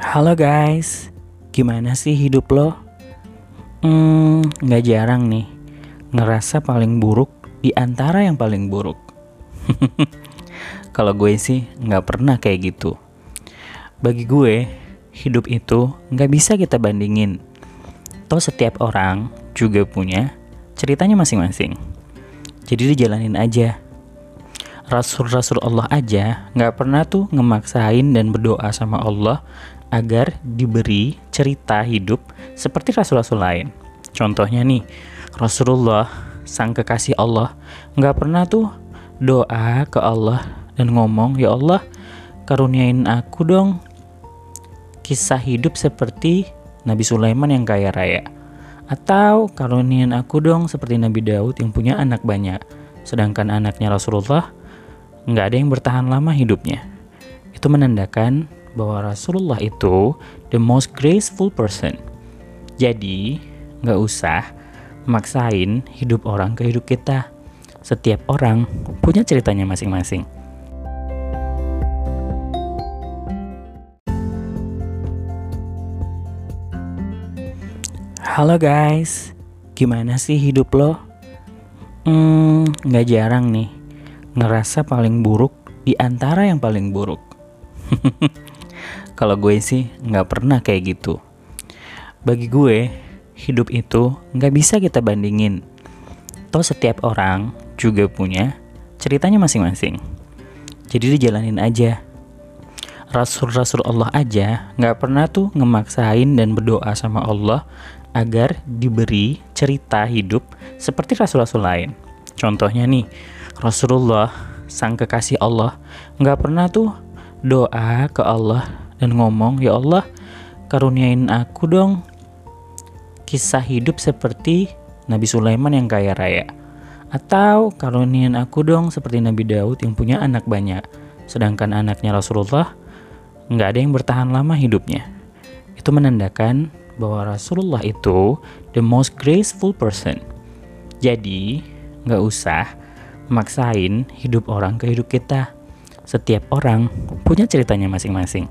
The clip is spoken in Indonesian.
Halo guys, gimana sih hidup lo? Hmm, nggak jarang nih ngerasa paling buruk di antara yang paling buruk. Kalau gue sih nggak pernah kayak gitu. Bagi gue, hidup itu nggak bisa kita bandingin. Toh setiap orang juga punya ceritanya masing-masing. Jadi dijalanin aja. Rasul-rasul Allah aja nggak pernah tuh ngemaksain dan berdoa sama Allah agar diberi cerita hidup seperti rasul-rasul lain. Contohnya nih, Rasulullah sang kekasih Allah nggak pernah tuh doa ke Allah dan ngomong ya Allah karuniain aku dong kisah hidup seperti Nabi Sulaiman yang kaya raya atau karuniain aku dong seperti Nabi Daud yang punya anak banyak sedangkan anaknya Rasulullah nggak ada yang bertahan lama hidupnya. Itu menandakan bahwa Rasulullah itu the most graceful person. Jadi, nggak usah maksain hidup orang ke hidup kita. Setiap orang punya ceritanya masing-masing. Halo guys, gimana sih hidup lo? Hmm, nggak jarang nih ngerasa paling buruk di antara yang paling buruk. Kalau gue sih nggak pernah kayak gitu. Bagi gue, hidup itu nggak bisa kita bandingin. Toh setiap orang juga punya ceritanya masing-masing. Jadi dijalanin aja. Rasul-rasul Allah aja nggak pernah tuh ngemaksain dan berdoa sama Allah agar diberi cerita hidup seperti rasul-rasul lain. Contohnya nih, Rasulullah sang kekasih Allah nggak pernah tuh doa ke Allah dan ngomong ya Allah karuniain aku dong. Kisah hidup seperti Nabi Sulaiman yang kaya raya. Atau karuniain aku dong seperti Nabi Daud yang punya anak banyak. Sedangkan anaknya Rasulullah nggak ada yang bertahan lama hidupnya. Itu menandakan bahwa Rasulullah itu the most graceful person. Jadi nggak usah maksain hidup orang ke hidup kita. Setiap orang punya ceritanya masing-masing.